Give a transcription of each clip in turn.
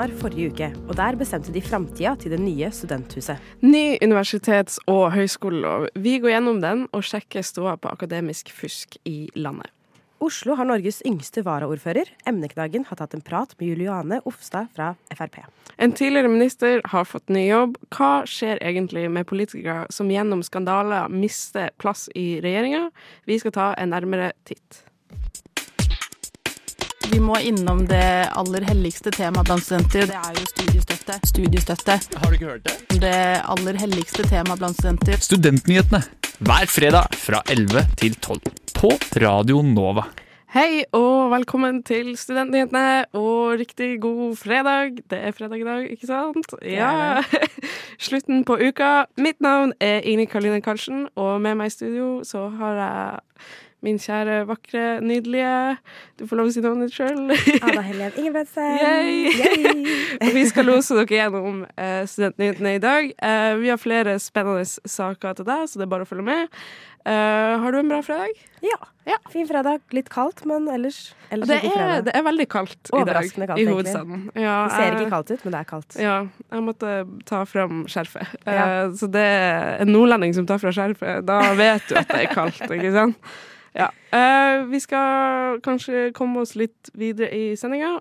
Seminar forrige uke, og der bestemte de framtida til det nye studenthuset. Ny universitets- og høyskolelov. Vi går gjennom den og sjekker ståa på akademisk fusk i landet. Oslo har Norges yngste varaordfører. Emneknaggen har tatt en prat med Juliane Ofstad fra Frp. En tidligere minister har fått ny jobb. Hva skjer egentlig med politikere som gjennom skandaler mister plass i regjeringa? Vi skal ta en nærmere titt. Vi må innom det aller helligste temaet blant studenter. Det er jo studiestøtte. Studiestøtte. Har du ikke hørt det? Det aller helligste temaet blant studenter. Studentnyhetene hver fredag fra 11 til 12 på Radio Nova. Hei og velkommen til Studentnyhetene, og riktig god fredag. Det er fredag i dag, ikke sant? Ja. Slutten på uka. Mitt navn er Ingrid Karline Karlsen, og med meg i studio så har jeg min kjære, vakre, nydelige Du får lov å si navnet ditt sjøl. Ada Helen Ingebrigtsen. Yay! Og vi skal lose dere gjennom eh, Studentnyhetene i dag. Eh, vi har flere spennende saker til deg, så det er bare å følge med. Eh, har du en bra fredag? Ja. Ja. Fin fredag. Litt kaldt, men ellers, ellers Det er, det er veldig kaldt i dag kaldt, i hovedstaden. Ja, Det ser ikke kaldt ut, men det er kaldt. Ja, jeg måtte ta fram skjerfet. Eh, Ja. så det er en nordlending som tar fra skjerfet, da vet du at det er kaldt, ikke sant? Ja. Eh, vi skal kanskje komme oss litt videre i sendinga.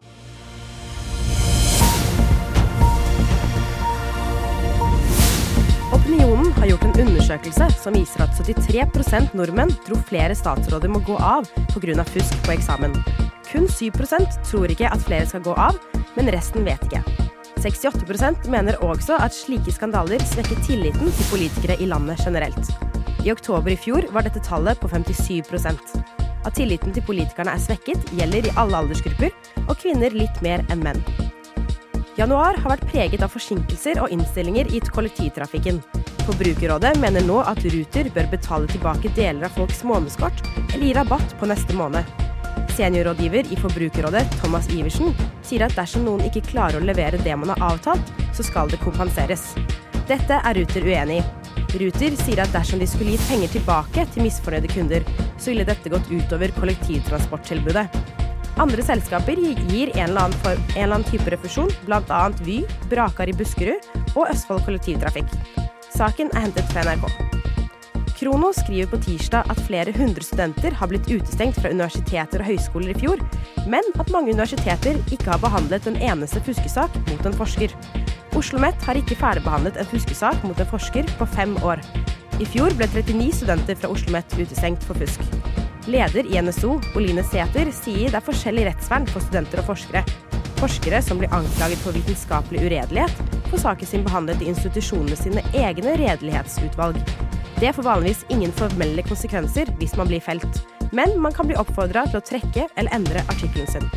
Opinionen har gjort en undersøkelse som viser at 73% nordmenn tror flere statsråder må gå av pga. fusk på eksamen. Kun 7% tror ikke at flere skal gå av, men resten vet ikke. 68% mener også at slike skandaler svekker tilliten til politikere i landet generelt. I oktober i fjor var dette tallet på 57% At tilliten til politikerne er svekket, gjelder i alle aldersgrupper, og kvinner litt mer enn menn. Januar har vært preget av forsinkelser og innstillinger i kollektivtrafikken. Forbrukerrådet mener nå at Ruter bør betale tilbake deler av folks månedskort eller gi rabatt på neste måned. Seniorrådgiver i Forbrukerrådet, Thomas Iversen, sier at dersom noen ikke klarer å levere det man har avtalt, så skal det kompenseres. Dette er Ruter uenig i. Ruter sier at dersom de skulle gitt penger tilbake til misfornøyde kunder, så ville dette gått utover kollektivtransporttilbudet. Andre selskaper gir en eller annen, for, en eller annen type refusjon, bl.a. Vy, Brakar i Buskerud og Østfold kollektivtrafikk. Saken er hentet fra NRK. Krono skriver på tirsdag at flere hundre studenter har blitt utestengt fra universiteter og høyskoler i fjor, men at mange universiteter ikke har behandlet en eneste fuskesak mot en forsker. Oslo OsloMet har ikke ferdigbehandlet en fuskesak mot en forsker på fem år. I fjor ble 39 studenter fra Oslo OsloMet utestengt for fusk. Leder i NSO, Oline Sæther, sier det er forskjellig rettsvern for studenter og forskere. Forskere som blir anklaget for vitenskapelig uredelighet, får saken sin behandlet i institusjonene sine egne redelighetsutvalg. Det får vanligvis ingen formelle konsekvenser hvis man blir felt, men man kan bli oppfordra til å trekke eller endre artikkelen sin.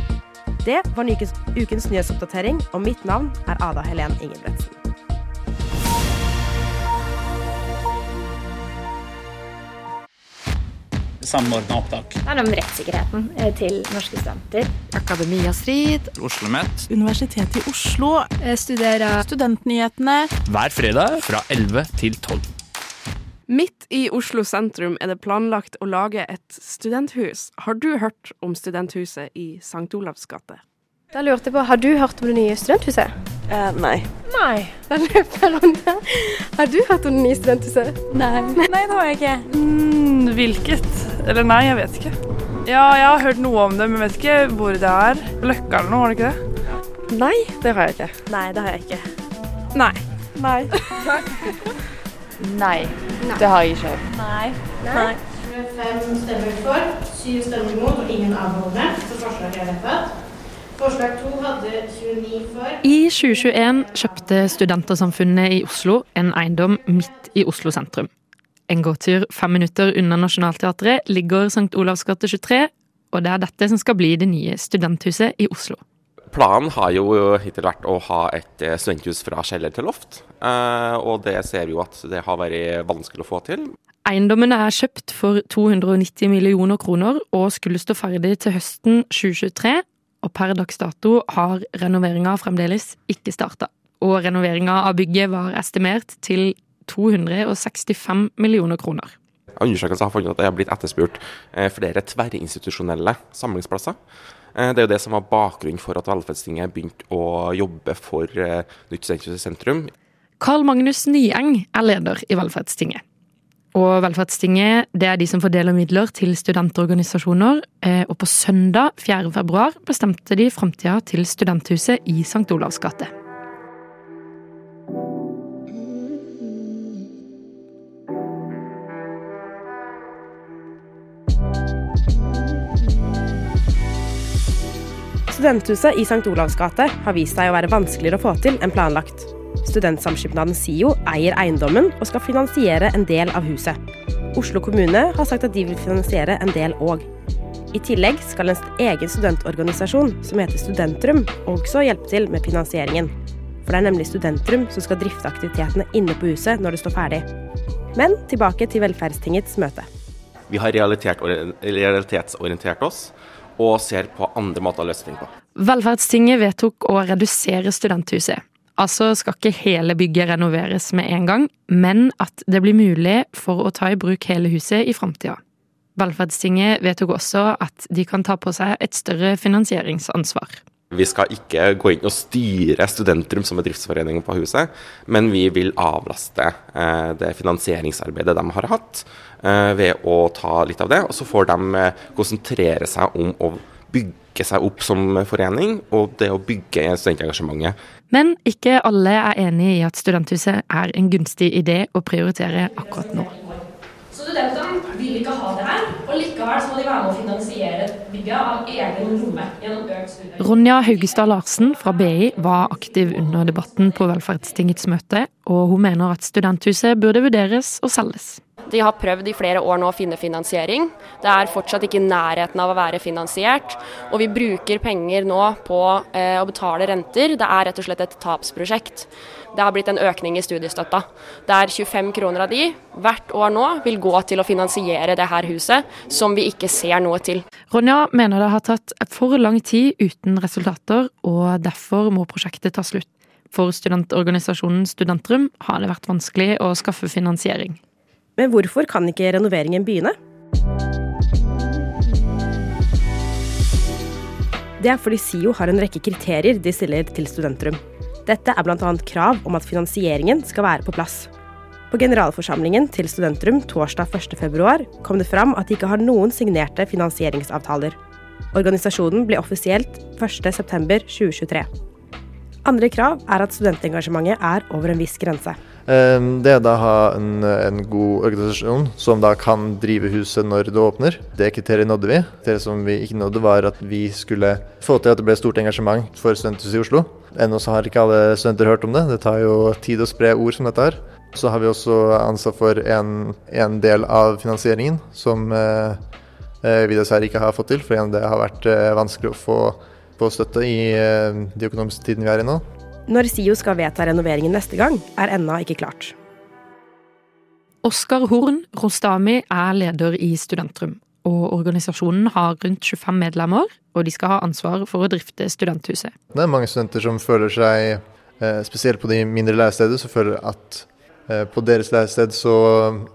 Det var ukens, nyhetsoppdatering, og mitt navn er Ada Helen Ingebretsen. Samordna opptak. Det er om rettssikkerheten eh, til norske studenter. Akademia Strid. Oslo OsloMet Universitetet i Oslo. Studerer Studentnyhetene. hver fredag fra 11 til 12. Midt i Oslo sentrum er det planlagt å lage et studenthus. Har du hørt om studenthuset i St. Olavs gate? Da lurte jeg på, Har du hørt om det nye studenthuset? Uh, nei. Nei. Da løper jeg rundt her. Har du hørt om det nye studenthuset? Nei. Nei, det har jeg ikke. Mm, hvilket? Eller nei, jeg vet ikke. Ja, jeg har hørt noe om det, men vet ikke hvor det er. Løkka eller noe, var det ikke det? Nei, det har jeg ikke. Nei, det har jeg ikke. Nei. Nei. Nei. Det har jeg ikke. Nei. nei. Fem stemmer for, syv stemmer imot og ingen avholdende. Så forslaget er vedtatt. Forslag to hadde 29 for. I 2021 kjøpte Studentersamfunnet i Oslo en eiendom midt i Oslo sentrum. En gåtur fem minutter unna Nationaltheatret ligger St. Olavs gate 23, og det er dette som skal bli det nye studenthuset i Oslo. Planen har jo hittil vært å ha et eh, studenthus fra kjeller til loft, eh, og det ser vi jo at det har vært vanskelig å få til. Eiendommene er kjøpt for 290 millioner kroner og skulle stå ferdig til høsten 2023, og per dags dato har renoveringa fremdeles ikke starta. Og renoveringa av bygget var estimert til 265 millioner kroner. Undersøkelser har funnet at det har blitt etterspurt eh, flere tverrinstitusjonelle samlingsplasser. Eh, det er jo det som var bakgrunnen for at Velferdstinget begynte å jobbe for eh, nytt sentrum. Carl Magnus Nyeng er leder i Velferdstinget. Og Velferdstinget det er de som fordeler midler til studentorganisasjoner. Og på søndag 4. februar bestemte de framtida til studenthuset i St. Olavs gate. Studenthuset i St. Olavs gate har vist seg å være vanskeligere å få til enn planlagt. Studentsamskipnaden SIO eier eiendommen og skal finansiere en del av huset. Oslo kommune har sagt at de vil finansiere en del òg. I tillegg skal en egen studentorganisasjon som heter Studentrum, også hjelpe til med finansieringen. For det er nemlig Studentrum som skal drifte aktivitetene inne på huset når det står ferdig. Men tilbake til Velferdstingets møte. Vi har realitetsorientert oss og ser på andre måter å løse ting på. Velferdstinget vedtok å redusere studenthuset. Altså skal ikke hele bygget renoveres med en gang, men at det blir mulig for å ta i bruk hele huset i framtida. Velferdstinget vedtok også at de kan ta på seg et større finansieringsansvar. Vi skal ikke gå inn og styre Studentrum som er driftsforeningen på huset, men vi vil avlaste eh, det finansieringsarbeidet de har hatt, eh, ved å ta litt av det. Og så får de eh, konsentrere seg om å bygge seg opp som forening, og det å bygge studentengasjementet. Men ikke alle er enig i at studenthuset er en gunstig idé å prioritere akkurat nå. Studentene vil ikke ha det her, og likevel må de være med å finansiere bygget av egen lomme gjennom økt studie. Ronja Haugestad Larsen fra BI var aktiv under debatten på Velferdstingets møte, og hun mener at studenthuset burde vurderes og selges. De har prøvd i flere år nå å finne finansiering. Det er fortsatt ikke i nærheten av å være finansiert. Og vi bruker penger nå på eh, å betale renter. Det er rett og slett et tapsprosjekt. Det har blitt en økning i studiestøtta. Der 25 kroner av de hvert år nå vil gå til å finansiere det her huset, som vi ikke ser noe til. Ronja mener det har tatt for lang tid uten resultater, og derfor må prosjektet ta slutt. For studentorganisasjonen Studentrum har det vært vanskelig å skaffe finansiering. Men hvorfor kan ikke renoveringen begynne? Det er fordi SIO har en rekke kriterier de stiller til Studentrum. Dette er bl.a. krav om at finansieringen skal være på plass. På generalforsamlingen til Studentrum torsdag 1.2 kom det fram at de ikke har noen signerte finansieringsavtaler. Organisasjonen ble offisielt 1.9.2023. Andre krav er at studentengasjementet er over en viss grense. Ehm, det er da å ha en, en, god organisasjon som da kan drive huset når det åpner. Det kriteriet nådde vi. Det som vi ikke nådde, var at vi skulle få til at det ble stort engasjement for studenthuset i Oslo. Ennå så har ikke alle studenter hørt om det. Det tar jo tid å spre ord som dette her. Så har vi også ansvar for en, en del av finansieringen som eh, eh vi dessverre ikke har fått til, for det har vært eh, vanskelig å få, få støtte i eh, de økonomiske tidene vi er i nå. Når SIO skal vedta renoveringen neste gang, er ennå ikke klart. Oskar Horn Rostami er leder i Studentrum, og organisasjonen har rundt 25 medlemmer, og de skal ha ansvar for å drifte studenthuset. Det er mange studenter som føler seg, eh, spesielt på de mindre lærestedene, som føler at eh, på deres lærested så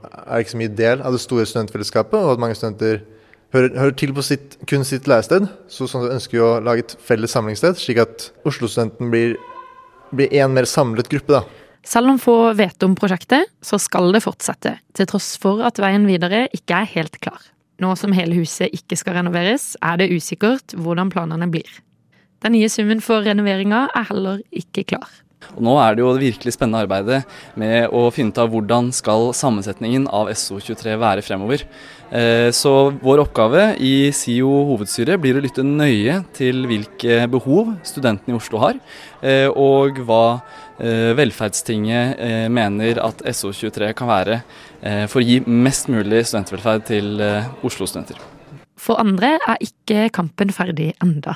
er det ikke så mye del av det store studentfellesskapet, og at mange studenter hører, hører til på sitt, kun sitt lærested. Så sånn ønsker jo å lage et felles samlingssted, slik at Oslo-studenten blir bli en mer samlet gruppe, da. Selv om få vet om prosjektet, så skal det fortsette, til tross for at veien videre ikke er helt klar. Nå som hele huset ikke skal renoveres, er det usikkert hvordan planene blir. Den nye summen for renoveringa er heller ikke klar. Og nå er det jo det virkelig spennende arbeidet med å finne ut av hvordan skal sammensetningen av SO23 være fremover. Eh, så vår oppgave i SIO hovedstyre blir å lytte nøye til hvilke behov studentene i Oslo har, eh, og hva eh, Velferdstinget mener at SO23 kan være for å gi mest mulig studentvelferd til Oslo-studenter. For andre er ikke kampen ferdig enda.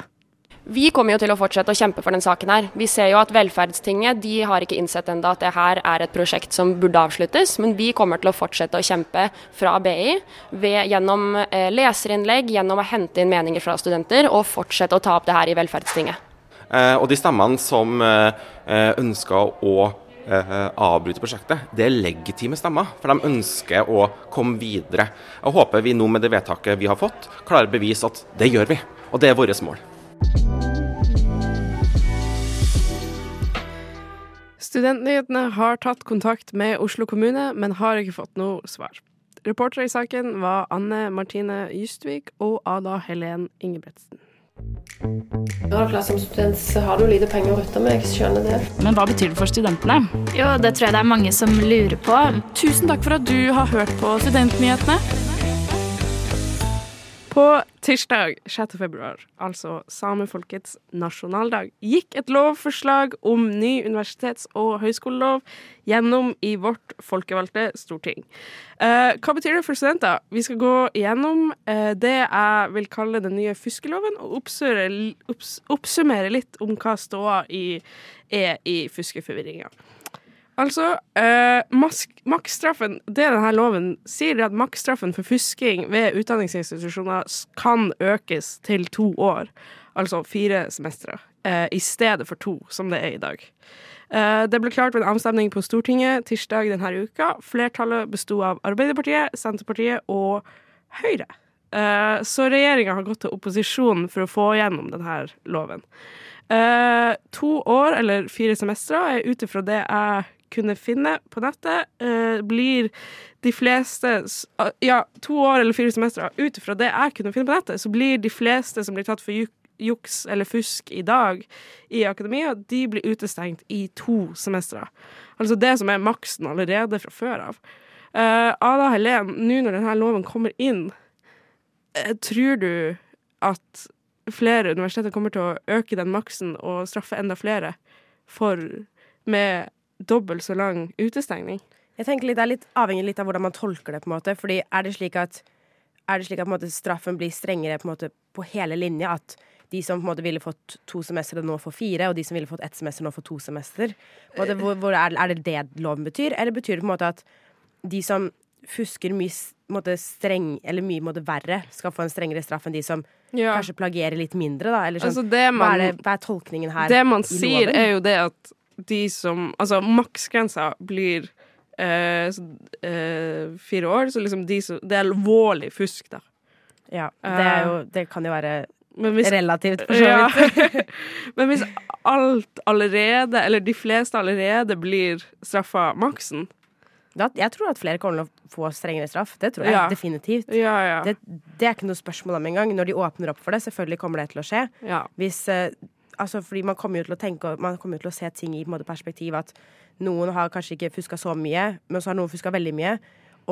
Vi kommer jo til å fortsette å kjempe for den saken her. Vi ser jo at Velferdstinget de har ikke innsett enda at det her er et prosjekt som burde avsluttes, men vi kommer til å fortsette å kjempe fra BI ved, gjennom eh, leserinnlegg, gjennom å hente inn meninger fra studenter og fortsette å ta opp det her i Velferdstinget. Eh, og de stemmene som eh, ønsker å eh, avbryte prosjektet, det er legitime stemmer. For de ønsker å komme videre. Jeg håper vi nå med det vedtaket vi har fått, klarer å bevise at det gjør vi. Og det er vårt mål. Studentnyhetene har tatt kontakt med Oslo kommune, men har ikke fått noe svar. Reportere i saken var Anne Martine Justvik og Ada Helen Ingebretsen. Klart Som student så har du lite penger å rutte med, jeg skjønner det. Men hva betyr det for studentene? Jo, det tror jeg det er mange som lurer på. Tusen takk for at du har hørt på Studentnyhetene. På tirsdag 6. februar, altså samefolkets nasjonaldag, gikk et lovforslag om ny universitets- og høyskolelov gjennom i vårt folkevalgte storting. Eh, hva betyr det for studenter? Vi skal gå gjennom eh, det jeg vil kalle den nye fuskeloven, og oppsummere, opps, oppsummere litt om hva ståa er i fuskeforvirringa. Altså, eh, maksstraffen Det denne loven sier, er at maksstraffen for fusking ved utdanningsinstitusjoner kan økes til to år. Altså fire semestre. Eh, I stedet for to, som det er i dag. Eh, det ble klart ved en avstemning på Stortinget tirsdag denne uka. Flertallet besto av Arbeiderpartiet, Senterpartiet og Høyre. Eh, så regjeringa har gått til opposisjonen for å få gjennom denne loven. Eh, to år, eller fire semestre, er ut ifra det jeg kunne finne på nettet, eh, blir de fleste Ja, to år eller fire semestre, ut ifra det jeg kunne finne på nettet, så blir de fleste som blir tatt for juks eller fusk i dag i akademia, de blir utestengt i to semestre. Altså det som er maksen allerede fra før av. Uh, Ada Helen, nå når denne loven kommer inn, uh, tror du at flere universiteter kommer til å øke den maksen og straffe enda flere for med dobbelt så lang utestengning? Jeg tenker litt, Det er litt avhengig litt av hvordan man tolker det. på en måte, fordi Er det slik at, det slik at måte, straffen blir strengere på, måte, på hele linja? At de som på en måte ville fått to semestre, nå får fire, og de som ville fått ett semester, nå får to semester? Måte, hvor, hvor er, er, det det loven betyr? Eller betyr det på en måte at de som fusker mye måte, streng, eller mye måte, verre, skal få en strengere straff enn de som ja. kanskje plagierer litt mindre? Da? Eller sånn, altså man, hva, er det, hva, er tolkningen her? Det man sier, er jo det at de som Altså, maksgrensa blir eh, eh, fire år, så liksom de som Det er alvorlig fusk, da. Ja. Det, er jo, det kan jo være hvis, relativt, for så vidt. Ja. Men hvis alt allerede, eller de fleste allerede, blir straffa maksen da, jeg tror at flere kommer til å få strengere straff. Det tror jeg ja. definitivt. Ja, ja. Det, det, er ikke noe spørsmål om engang. Når de åpner opp for det, selvfølgelig kommer det til å skje. Hvis uh, altså fordi man kommer jo til å tenke Man kommer jo til å se ting i måte, perspektiv at noen har kanskje ikke fuska så mye, men så har noen fuska veldig mye.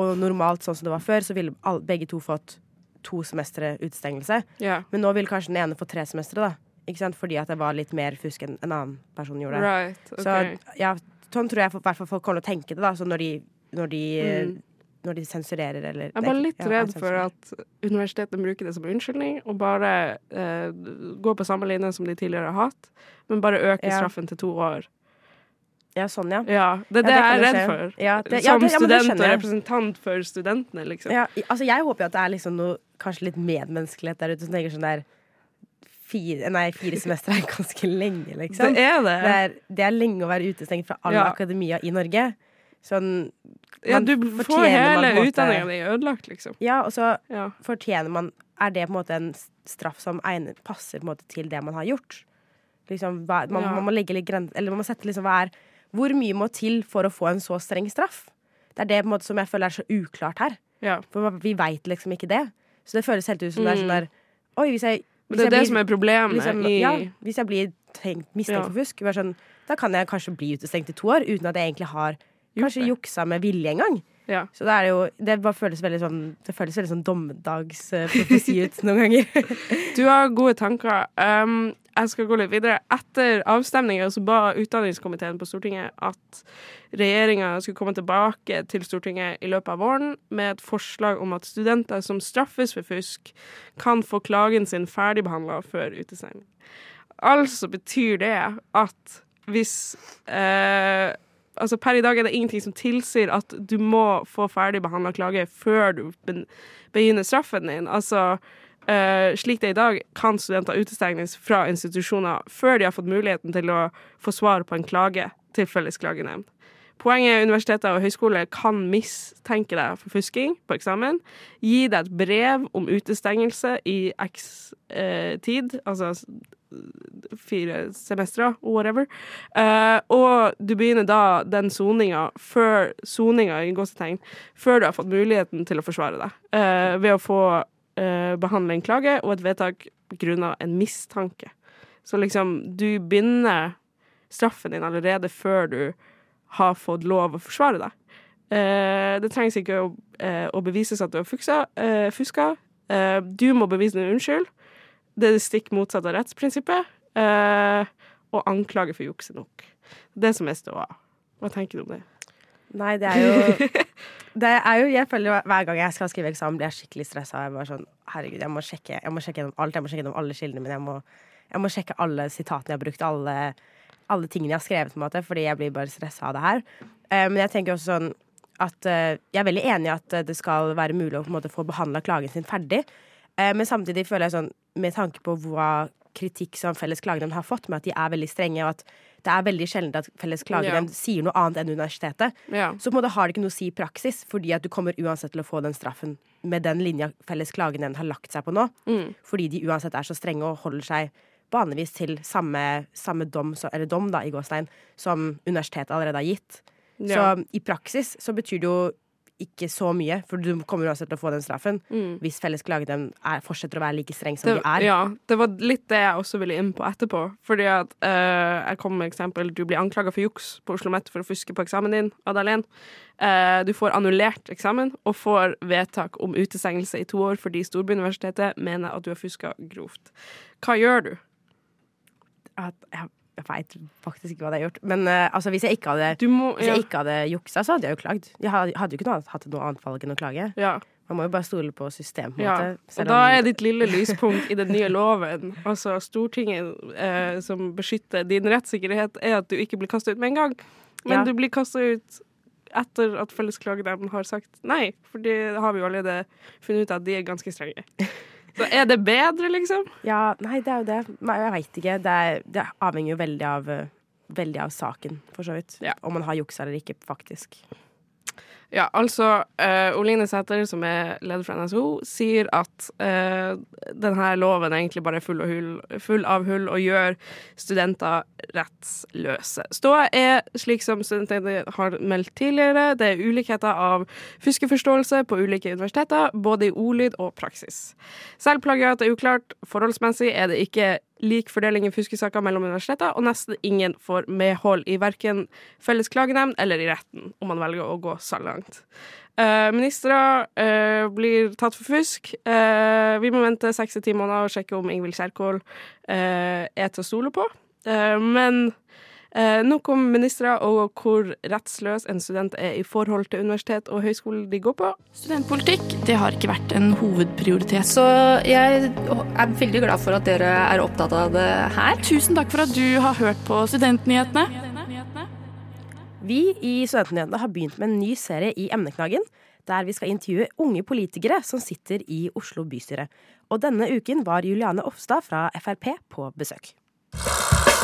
Og normalt, sånn som det var før, så ville alle, begge to fått to semestre utestengelse. Yeah. Men nå vil kanskje den ene få tre semestre, da. Ikke sant? Fordi at det var litt mer fusk enn en annen person gjorde. Right, okay. Så ja, sånn tror jeg i hvert fall folk kommer til å tenke det, da. Så når de, når de mm når de sensurerer eller Jeg er bare litt redd for at universitetene bruker det som unnskyldning, og bare eh, går på samme linje som de tidligere har hatt, men bare øker ja. straffen til to år. Ja, sånn, ja. ja det det, jeg er redd for. Ja, det, som student og representant for studentene, liksom. Ja, altså, jeg håper jo at det er liksom noe kanskje litt medmenneskelighet der ute som tenker sånn der Fire, nei, fire semestre er ganske lenge, liksom. Det er det. Det er, det er lenge å være utestengt fra alle akademia i Norge. Sånn ja, du får hele utdanninga di ødelagt, liksom. Ja, og så ja. fortjener man Er det på en måte en straff som egner, passer på en måte til det man har gjort? Liksom, hva, man, ja. man, må legge litt grenser Eller man må sette liksom hva er Hvor mye må til for å få en så streng straff? Det er det på en måte som jeg føler er så uklart her. Ja. For vi veit liksom ikke det. Så det føles helt ut som mm. det er sånn mm. der Oi, hvis jeg hvis Det er det blir, som er problemet liksom, i Ja, hvis jeg blir tenkt, mistenkt for fusk, sånn, da kan jeg kanskje bli utestengt i to år uten at jeg egentlig har kanskje juksa med vilje engang. Ja. Så det jo Det føles veldig sånn Det føles veldig sånn dommedagsprofesi ut noen ganger. du har gode tanker. Um, jeg skal gå litt videre. Etter avstemninga så ba utdanningskomiteen på Stortinget at regjeringa skulle komme tilbake til Stortinget i løpet av våren med et forslag om at studenter som straffes for fusk, kan få klagen sin ferdigbehandla før utestengning. Altså betyr det at hvis eh, altså Per i dag er det ingenting som tilsier at du må få ferdigbehandla klage før du begynner straffen din. Altså, uh, slik det er i dag, kan studenter utestenges fra institusjoner før de har fått muligheten til å få svar på en klage til Felles. Poenget er universiteter og høyskoler kan mistenke deg for fusking på eksamen, gi deg et brev om utestengelse i x eh, tid, altså fire semestre, whatever, eh, og du begynner da den soninga før soninga i gåsetegn, før du har fått muligheten til å forsvare deg, eh, ved å få eh, behandle en klage og et vedtak grunna en mistanke. Så liksom, du begynner straffen din allerede før du har fått lov å forsvare deg. Eh, det trengs ikke å, eh, å bevises at du har fuksa, eh, fuska. Eh, du må bevise din unnskyld. Det er det stikk motsatte av rettsprinsippet. Eh, og anklage for juks er nok. Det som er ståa. Hva tenker du om det? Nei, det er jo Det er jo, jeg føler Hver gang jeg skal skrive eksamen, blir jeg skikkelig stressa. Jeg bare sånn, herregud, jeg må sjekke Jeg må sjekke gjennom alt. Jeg må sjekke gjennom alle kildene mine. Jeg må, jeg må sjekke alle sitatene jeg har brukt, alle, alle tingene jeg har skrevet, på en måte, fordi jeg blir bare stressa av det her. Eh, men jeg tenker også sånn at eh, Jeg er veldig enig i at eh, det skal være mulig å på en måte få behandla klagen sin ferdig. Men samtidig føler jeg sånn, med tanke på hva kritikk som Felles klagenemnd har fått, med at de er veldig strenge, og at det er veldig sjelden at Felles klagenemnd Ja. sier noe annet enn universitetet, Ja. så på en måte har det ikke noe å si i praksis, fordi at du kommer uansett til å få den straffen med den linja Felles klagenemnd har lagt seg på nå. Mm. Fordi de uansett er så strenge og holder seg vanligvis til samme, samme dom, eller dom da, i gåstein, som universitetet allerede har gitt. Ja. Så i praksis så betyr det jo ikke så mye, for du kommer uansett til å få den straffen Mm. hvis Felles klagenemnd er- fortsetter å være like streng som Det, de er. ja, det var litt det jeg også ville inn på etterpå. Fordi at uh, jeg kom med eksempel Du blir anklaga for juks på Oslo OsloMet for å fuske på eksamen din, Adalén. Uh, du får annullert eksamen og får vedtak om utestengelse i to år fordi Storbyuniversitetet mener at du har fuska grovt. Hva gjør du? At, jeg jeg veit faktisk ikke hva det har gjort. Men uh, altså, hvis jeg ikke hadde, må- ja. jeg ikke hadde juksa, så hadde jeg jo klagd. Jeg hadde, jo ikke annet- hatt noe annet valg enn å klage. Ja. Man må jo bare stole på systemet. Ja, og da er ditt lille lyspunkt i den nye loven, altså Stortinget eh, som beskytter din rettssikkerhet, er at du ikke blir kasta ut med en gang. Men Ja. du blir kasta ut etter at Fellesklagenemnden har sagt nei, for det har vi jo allerede funnet ut at de er ganske strenge. Så er det bedre, liksom? Ja, nei, det er jo det. Jeg veit ikke. Det, er, det avhenger jo veldig av, eh, veldig av saken, for så vidt. Om man har juksa eller ikke, faktisk. Ja, altså uh, Oline Sæther, som er leder for NSO, sier at uh, denne loven er egentlig bare er full, full av hull og gjør studenter rettsløse. Ståa er, slik som studentene har meldt tidligere, det er ulikheter av fuskeforståelse på ulike universiteter, både i ordlyd og praksis. Selv plagiat er uklart. Forholdsmessig er det ikke lik fordeling i fuskesaker mellom universiteter, og nesten ingen får medhold i verken felles klagenemnd eller i retten, om man velger å gå så langt. Eh, Ministre eh, blir tatt for fusk. Eh, vi må vente seks til ti måneder og sjekke om Ingvild Kjerkol eh, er til å stole på. Eh, men nok om ministre og hvor rettsløs en student er i forhold til universitet og høyskole de går på. Studentpolitikk det har ikke vært en hovedprioritet. Så jeg er veldig glad for at dere er opptatt av det her. Tusen takk for at du har hørt på Studentnyhetene. Vi i Studentnyhetene har begynt med en ny serie i Emneknaggen, der vi skal intervjue unge politikere som sitter i Oslo bystyre. Og denne uken var Juliane Ofstad fra Frp på besøk.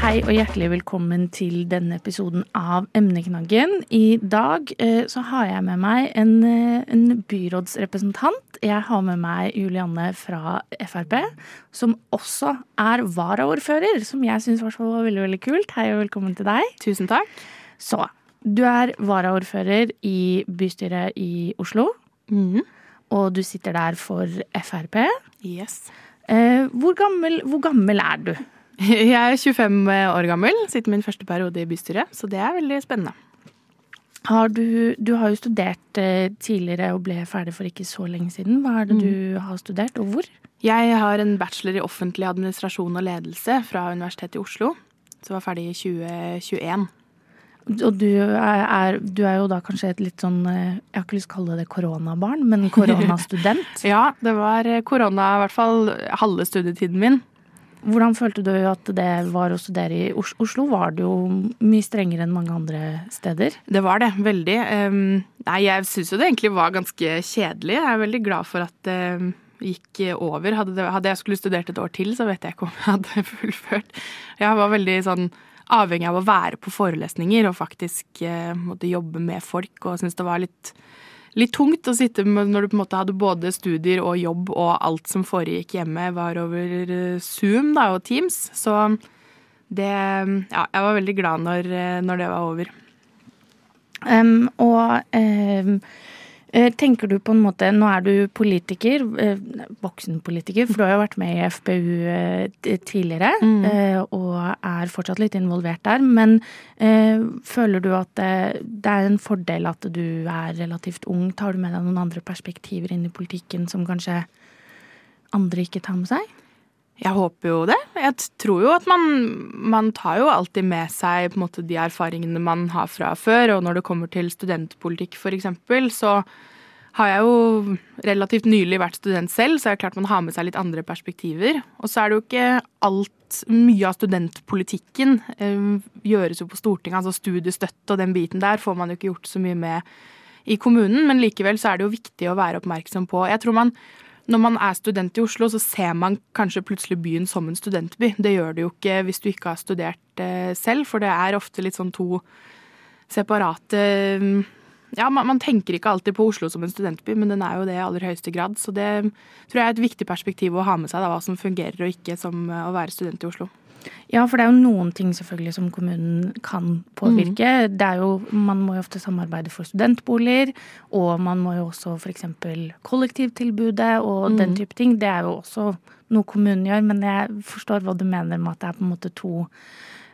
Hei og hjertelig velkommen til denne episoden av Emneknaggen. I dag eh, så har jeg med meg en, eh, en byrådsrepresentant. Jeg har med meg Julianne fra Frp, som også er varaordfører, som jeg syns var veldig, veldig kult. Hei og velkommen til deg. Tusen takk. Så, du er varaordfører i bystyret i Oslo. Og du sitter der for Frp. Yes. Eh, hvor, gammel, hvor gammel er du? Jeg er 25 år gammel, sitter min første periode i bystyret, så det er veldig spennende. Har du, du har jo studert eh, tidligere og ble ferdig for ikke så lenge siden. Hva er det Mm. du har studert, og hvor? Jeg har en bachelor i offentlig administrasjon og ledelse fra Universitetet i Oslo, som var ferdig i 2021. Og du er, er, du er jo da kanskje et litt sånn eh, Jeg har ikke lyst til å kalle det koronabarn, men koronastudent. ja, det var eh, korona i hvert fall halve studietiden min. Hvordan følte du at det var å studere i Oslo? Var det jo mye strengere enn mange andre steder? Det var det, veldig. Nei, jeg syns jo det egentlig var ganske kjedelig. Jeg er veldig glad for at det gikk over. Hadde, jeg skulle studert et år til, så vet jeg ikke om jeg hadde fullført. Jeg var veldig sånn avhengig av å være på forelesninger og faktisk uh, måtte jobbe med folk, og syntes det var litt litt tungt å sitte med når du på en måte hadde både studier og jobb, og alt som foregikk hjemme, var over eh, Zoom da, og Teams. Så det Ja, jeg var veldig glad når, eh, når det var over. Um, og um, tenker du på en måte, Nå er du politiker, eh, voksenpolitiker, for du har jo vært med i FPU eh, tidligere. Mm. Og er fortsatt litt involvert der. Men føler du at det er en fordel at du er relativt ung? Tar du med deg noen andre perspektiver inn i politikken som kanskje andre ikke tar med seg? Jeg håper jo det. Jeg tror jo at man, man tar jo alltid med seg måte, de erfaringene man har fra før. Og når det kommer til studentpolitikk f.eks., så har jeg jo relativt nylig vært student selv, så er det klart man har med seg litt andre perspektiver. Og så er det jo ikke alt Mye av studentpolitikken øh, gjøres jo på Stortinget. Altså studiestøtte og den biten der får man jo ikke gjort så mye med i kommunen, men likevel så er det jo viktig å være oppmerksom på. Jeg tror man når man er student i Oslo, så ser man kanskje plutselig byen som en studentby. Det gjør det jo ikke hvis du ikke har studert eh, selv, for det er ofte litt sånn to separate mm, Ja, man, man, tenker ikke alltid på Oslo som en studentby, men den er jo det i aller høyeste grad. Så det tror jeg er et viktig perspektiv å ha med seg, da, hva som fungerer og ikke som eh, å være student i Oslo. Ja, for det er jo noen ting selvfølgelig som kommunen kan påvirke. Mm. Det er jo, Man må jo ofte samarbeide for studentboliger, og man må jo også f.eks. kollektivtilbudet og mm. den type ting. Det er jo også noe kommunen gjør, men jeg forstår hva du mener med at det er på en måte to,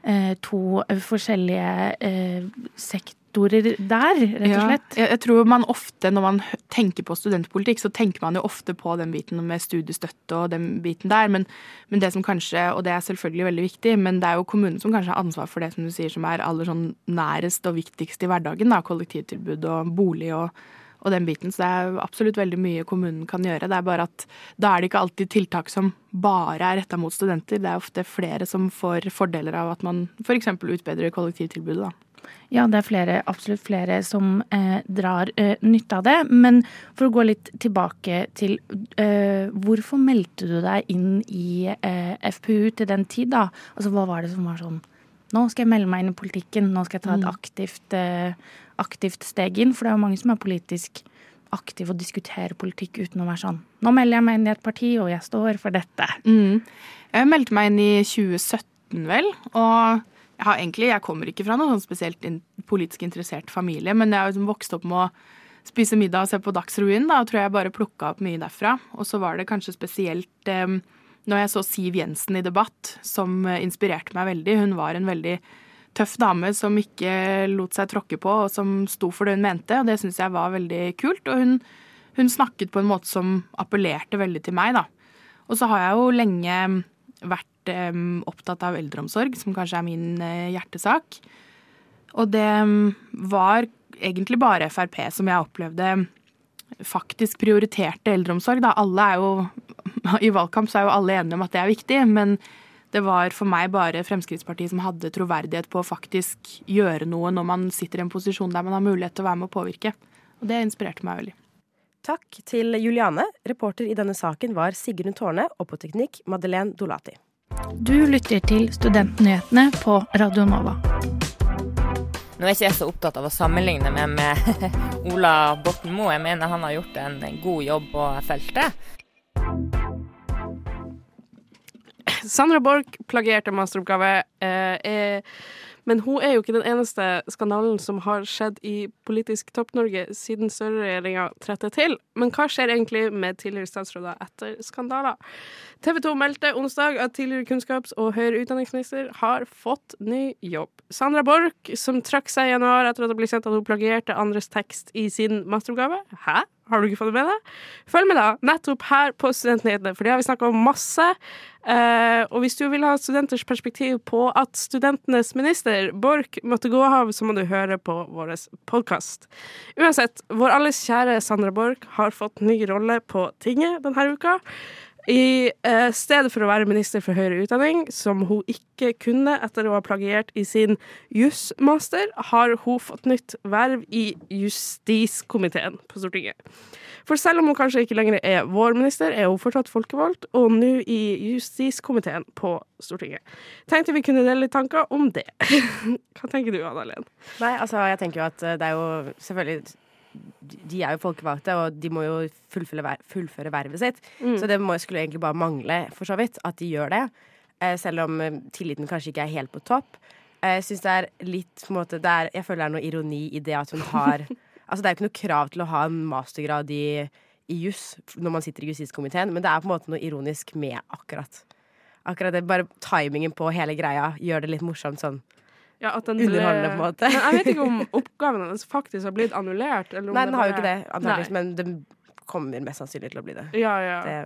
eh, to forskjellige eh, sektorer faktorer der, rett og slett. Ja, jeg tror man ofte, når man tenker på studentpolitikk, så tenker man jo ofte på den biten med studiestøtte og den biten der. Men, men, det som kanskje, og det er selvfølgelig veldig viktig, men det er jo kommunen som kanskje har ansvar for det som du sier som er aller sånn nærest og viktigst i hverdagen. da, Kollektivtilbud og bolig og, og den biten. Så det er absolutt veldig mye kommunen kan gjøre. Det er bare at da er det ikke alltid tiltak som bare er retta mot studenter. Det er ofte flere som får fordeler av at man f.eks. utbedrer kollektivtilbudet. da. Ja, det er flere, absolutt flere som eh, drar eh, nytte av det. Men for å gå litt tilbake til eh, Hvorfor meldte du deg inn i eh, FPU til den tid, da? Altså, hva var det som var sånn Nå skal jeg melde meg inn i politikken, nå skal jeg ta et mm. aktivt, eh, aktivt steg inn. For det er jo mange som er politisk aktive og diskuterer politikk uten å være sånn Nå melder jeg meg inn i et parti, og jeg står for dette. Mm. Jeg meldte meg inn i 2017, vel. og jeg, egentlig, jeg kommer ikke fra noen sånn spesielt politisk interessert familie, men jeg har liksom vokst opp med å spise middag og se på Dagsrevyen. Da og tror jeg bare plukka opp mye derfra. Og så var det kanskje spesielt eh, når jeg så Siv Jensen i debatt, som eh, inspirerte meg veldig. Hun var en veldig tøff dame som ikke lot seg tråkke på, og som sto for det hun mente. Og det syns jeg var veldig kult. Og hun, hun, snakket på en måte som appellerte veldig til meg, da. Og så har jeg jo lenge vært opptatt av eldreomsorg, som kanskje er min uh, hjertesak. Og det var egentlig bare Frp som jeg opplevde faktisk prioriterte eldreomsorg. Da. Alle er jo, I valgkamp så er jo alle enige om at det er viktig, men det var for meg bare Fremskrittspartiet som hadde troverdighet på å faktisk gjøre noe når man sitter i en posisjon der man har mulighet til å være med å påvirke. Og det inspirerte meg veldig. Takk til Juliane. Reporter i denne saken var Sigrun Tårne, og på teknikk Madeleine Dolati. Du lytter til Studentnyhetene på Radio Nova. Nå er ikke jeg så opptatt av å sammenligne meg med Ola Borten Moe. Jeg mener han har gjort en god jobb på feltet. Sandra Borch plagierte masteroppgave. Eh, er men hun er jo ikke den eneste skandalen som har skjedd i politisk Topp-Norge siden Støre-regjeringa trådte til. Men hva skjer egentlig med tidligere statsråder etter skandaler? TV 2 meldte onsdag at tidligere kunnskaps- og høyere utdanningsminister har fått ny jobb. Sandra Borch, som trakk seg i januar etter at det ble sendt at hun plagierte andres tekst i sin masteroppgave, hæ? Har du ikke fått det med deg? Følg med, da. Nettopp her på Studentnyhetene, for det har vi snakka om masse. Eh, og hvis du vil ha studenters perspektiv på at studentenes minister, Borch, måtte gå av, så må du høre på vår podkast. Uansett, vår alles kjære Sandra Borch har fått ny rolle på tinget denne uka. I eh, stedet for å være minister for høyere utdanning, som hun ikke kunne etter å ha plagiert i sin jusmaster, har hun fått nytt verv i justiskomiteen på Stortinget. For selv om hun kanskje ikke lenger er vår minister, er hun fortsatt folkevalgt, og nå i justiskomiteen på Stortinget. Tenkte vi kunne dele litt tanker om det. Hva tenker du, Anna-Len? Nei, altså, jeg tenker jo at det er jo selvfølgelig de er jo folkevalgte, og de må jo fullføre, fullføre vervet sitt. Mm. Så det må, skulle egentlig bare mangle, for så vidt, at de gjør det. Eh, selv om eh, tilliten kanskje ikke er helt på topp. Eh, jeg synes det er litt på en måte, er, Jeg føler det er noe ironi i det at hun har Altså Det er jo ikke noe krav til å ha en mastergrad i, i juss når man sitter i justiskomiteen, men det er på en måte noe ironisk med akkurat. Akkurat det, Bare timingen på hele greia gjør det litt morsomt sånn. Ja, at den Underholdende, på en måte. Men jeg vet ikke om oppgaven hennes faktisk har blitt annullert. Nei, den har jo ikke det, antakeligvis, men det kommer mest sannsynlig til å bli det. Ja, ja. det.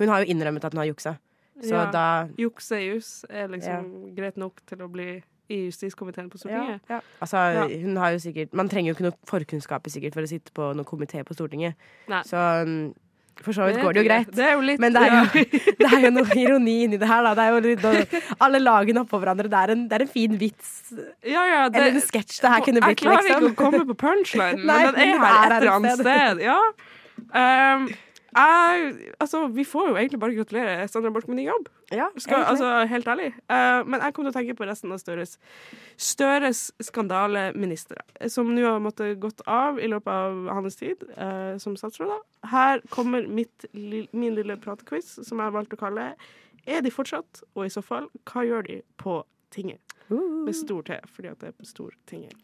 Hun har jo innrømmet at hun har juksa, så Ja. da Jukse i jus er liksom greit nok til å bli i justiskomiteen på Stortinget. Ja, ja. Altså, Ja. hun har jo sikkert Man trenger jo ikke noe forkunnskaper sikkert for å sitte på noen komité på Stortinget. Nei. Så um, for så vidt går det jo greit. det jo litt- Men det er jo, ja. det er jo noe ironi inni det her, da. Det er jo litt, alle lagene oppå hverandre. Det er en, det er en fin vits. Ja, ja, det- Eller en sketsj det her kunne blitt, Jeg klarer liksom. ikke å komme på punchline, men den er her et eller annet sted. Ja. Um, jeg, altså, vi får jo egentlig bare gratulere Sandra Borch med ny jobb. Skal, egentlig. altså, helt ærlig. Uh, men jeg kommer til å tenke på resten av Støres, Støres skandaleministre, som nå har måttet gått av i løpet av hans tid uh, som statsråd. da. Her kommer mitt, min lille pratequiz, som jeg har valgt å kalle Er de fortsatt, og i så fall, hva gjør de på tinget? Med stor T, fordi at det er på Stortinget.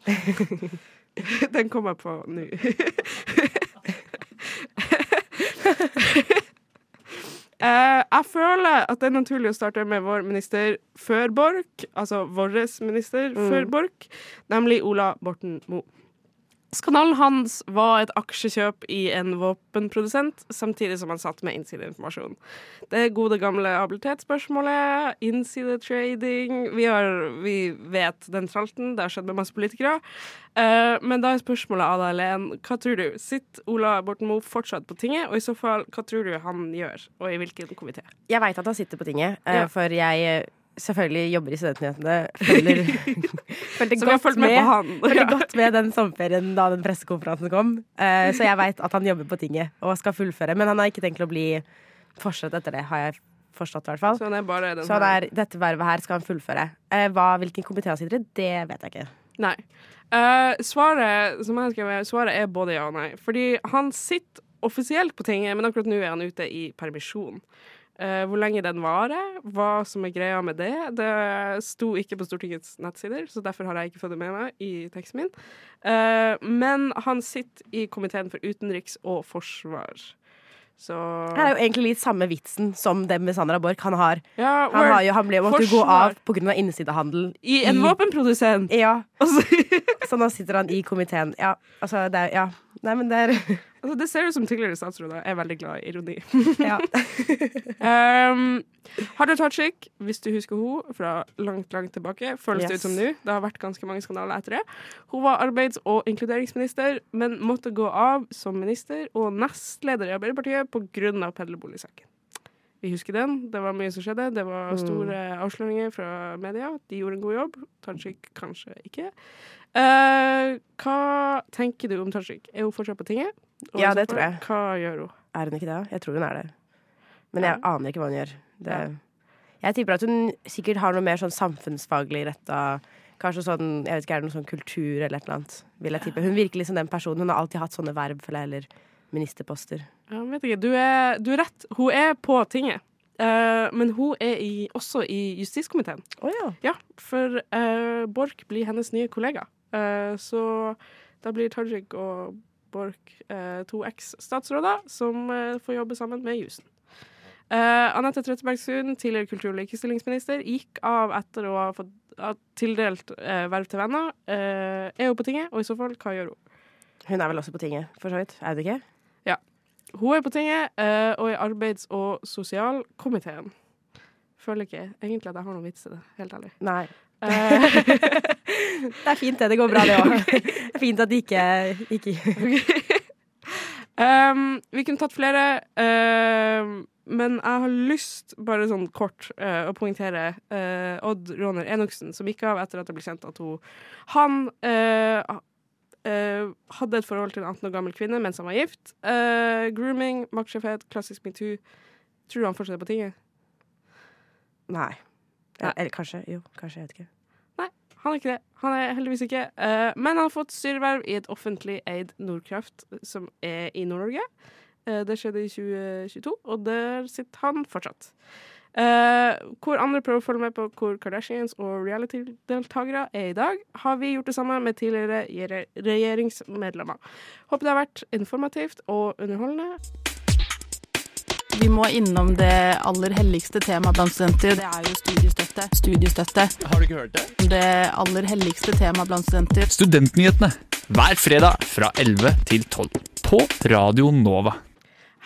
Den kommer jeg på nå. jeg føler at det er naturlig å starte med vår minister før Borch, altså vår minister Mm. før Borch, nemlig Ola Borten Moe. Skandalen hans var et aksjekjøp i en våpenprodusent, samtidig som han satt med innsideinformasjon. Det gode gamle habilitetsspørsmålet, innsidetrading vi, har, vi vet den tralten, det har skjedd med masse politikere. Uh, men da er spørsmålet, Ada Helen, hva tror du? Sitter Ola Borten Moe fortsatt på tinget, og i så fall, hva tror du han gjør, og i hvilken komité? Jeg veit at han sitter på tinget, uh, Ja. for jeg selvfølgelig jobber i Studentnyhetene. Følger, følger godt med, med på følger Ja. godt med den sommerferien da den pressekonferansen kom. Uh, så jeg veit at han jobber på tinget og skal fullføre. Men han har ikke tenkt å bli fortsatt etter det, har jeg forstått i hvert fall. Så Så han er, dette vervet her skal han fullføre. Uh, hva, hvilken komité han sitter i, det vet jeg ikke. Nei. Uh, svaret, som jeg skrev, svaret er både ja og nei. Fordi han sitter offisielt på tinget, men akkurat nå er han ute i permisjon. Eh, hvor lenge den varer, hva som er greia med det, det sto ikke på Stortingets nettsider, så derfor har jeg ikke fått det med meg i teksten min. Eh, men han sitter i komiteen for utenriks og forsvar. Så Det er jo egentlig litt samme vitsen som det med Sandra Borch. Han, har, Ja, han, har jo, han ble, måtte forsvar. gå av pga. innsidehandel. I en våpenprodusent? Ja. så nå sitter han i komiteen. Ja, altså det er Ja. Nei, men det er Altså, det ser ut som tidligere statsråder er veldig glad i ironi. Ja. um, Hadia Tajik, hvis du husker hun fra langt, langt tilbake, føles det ut som nå. Det har vært ganske mange skandaler etter det. Hun var arbeids- og inkluderingsminister, men måtte gå av som minister og nestleder i Arbeiderpartiet pga. pendlerboligsaken. Vi husker den. Det var mye som skjedde. Det var Mm. store avsløringer fra media. De gjorde en god jobb. Tajik kanskje ikke. Uh, hva tenker du om Tajik? Er hun fortsatt på tinget? Ja, det tror jeg. Hva gjør hun? Er hun ikke det? Jeg tror hun er det. Men jeg aner ikke hva hun gjør. Det, jeg tipper at hun sikkert har noe mer sånn samfunnsfaglig retta Kanskje sånn, jeg vet ikke, er det noe sånn kultur eller et eller annet. Vil jeg tippe. Hun virker liksom den personen. Hun har alltid hatt sånne verv, føler jeg, eller ministerposter. Jeg vet ikke. Du er, du er rett. Hun er på tinget. Uh, men hun er i, også i justiskomiteen. ja. For uh, Borch blir hennes nye kollega. Uh, så da blir Tajik og Borch eh, to eks-statsråder som eh, får jobbe sammen med jusen. Uh, Anette Trettebergstuen, tidligere kultur- og likestillingsminister, gikk av etter å ha fått tildelt eh, verv til venner. Eh, er hun på tinget, og i så fall, hva gjør hun? Hun er vel også på tinget, for så vidt. Er hun ikke? Ja. Hun er på tinget eh, og i arbeids- og sosialkomiteen. Føler ikke egentlig at jeg har noen vits til det, helt ærlig. Nei. Eh, Det er fint det. Det går bra, det òg. Det er fint at de ikke, ikke Um, vi kunne tatt flere, um, men jeg har lyst, bare sånn kort, uh, å poengtere uh, Odd Råner Enoksen, som gikk av etter at det ble kjent at hun Han uh, uh, hadde et forhold til en 18 år gammel kvinne mens han var gift. Uh, grooming, maktsjefhet, klassisk metoo. Tror du han fortsatt er på tinget? Nei. Ja, eller kanskje. Jo, kanskje. Jeg vet ikke. Nei, Han er ikke det. Han er heldigvis ikke. Uh, men han har fått styreverv i et offentlig eid Nordkraft som er i Nord-Norge. Uh, det skjedde i 2022, og der sitter han fortsatt. Uh, hvor andre prøver å følge med på hvor Kardashians og reality-deltakere er i dag, har vi gjort det samme med tidligere regjeringsmedlemmer. Håper det har vært informativt og underholdende. Vi må innom det aller helligste temaet blant studenter. Det er jo studiestøtte. Studiestøtte. Har du ikke hørt det? Det aller helligste temaet blant studenter. Studentnyhetene hver fredag fra 11 til 12 på Radio Nova.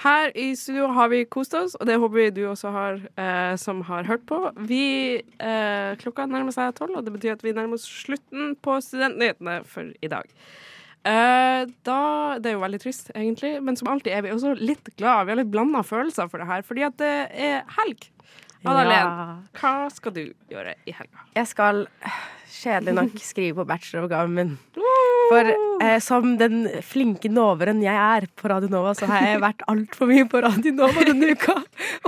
Her i studio har vi kost oss, og det håper vi du også har, eh, som har hørt på. Vi, eh, klokka nærmer seg tolv, og det betyr at vi nærmer oss slutten på Studentnyhetene for i dag. Eh, da, det er jo veldig trist, egentlig, men som alltid er vi også litt glad. Vi har litt blanda følelser for det her, fordi at det er helg. Adalen, Ja. hva skal du gjøre i helga? Jeg skal kjedelig nok skrive på bacheloroppgaven min. For eh, som den flinke noveren jeg er på Radio Nova, så har jeg vært altfor mye på Radio Nova denne uka.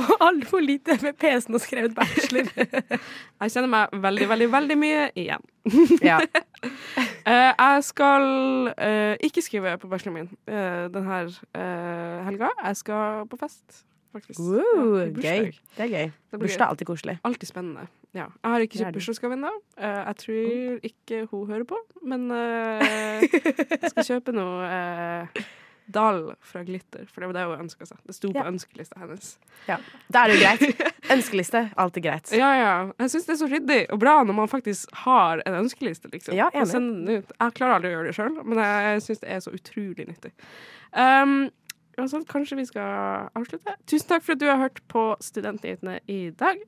Og altfor lite med PC-en og skrevet bachelor. Jeg kjenner meg veldig, veldig, veldig mye igjen. Ja. Uh, jeg skal uh, ikke skrive på bacheloren min uh, denne helga. Jeg skal på fest, faktisk. Wow, Ja, gøy. Det er gøy. Det Bursdag er alltid koselig. Alltid spennende. Ja. Jeg har ikke kjøpt bursdagsgave ennå. Eh, jeg tror ikke hun hører på, men uh, jeg skal kjøpe noe uh, Dal fra Glitter, for det var det hun ønska seg. Det sto på Ja. ønskelista hennes. Ja. Da er det jo greit. Ønskeliste, alltid greit. Ja, ja. Jeg syns det er så ryddig og bra når man faktisk har en ønskeliste. liksom. Ja, ut. Jeg klarer aldri å gjøre det sjøl, men jeg syns det er så utrolig nyttig. Um, uansett, kanskje vi skal avslutte. Tusen takk for at du har hørt på Studentnyhetene i dag.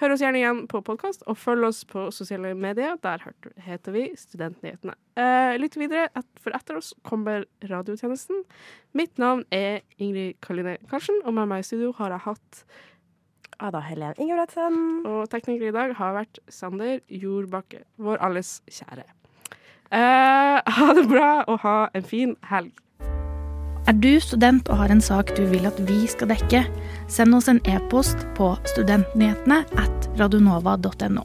Hør oss gjerne igjen på podkast, og følg oss på sosiale medier. Der heter vi Studentnyhetene. Uh, lytt videre, for etter oss kommer radiotjenesten. Mitt navn er Ingrid Kaline Karsen, og med meg i studio har jeg hatt Ada Helen Ingebretsen. Og tekniker i dag har vært Sander Jordbakke, vår alles kjære. Eh, ha det bra og ha en fin helg. Er du student og har en sak du vil at vi skal dekke, send oss en e-post på studentnyhetene at radionova.no.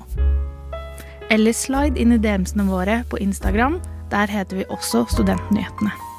Eller slide inn i DM-ene våre på Instagram. Der heter vi også Studentnyhetene.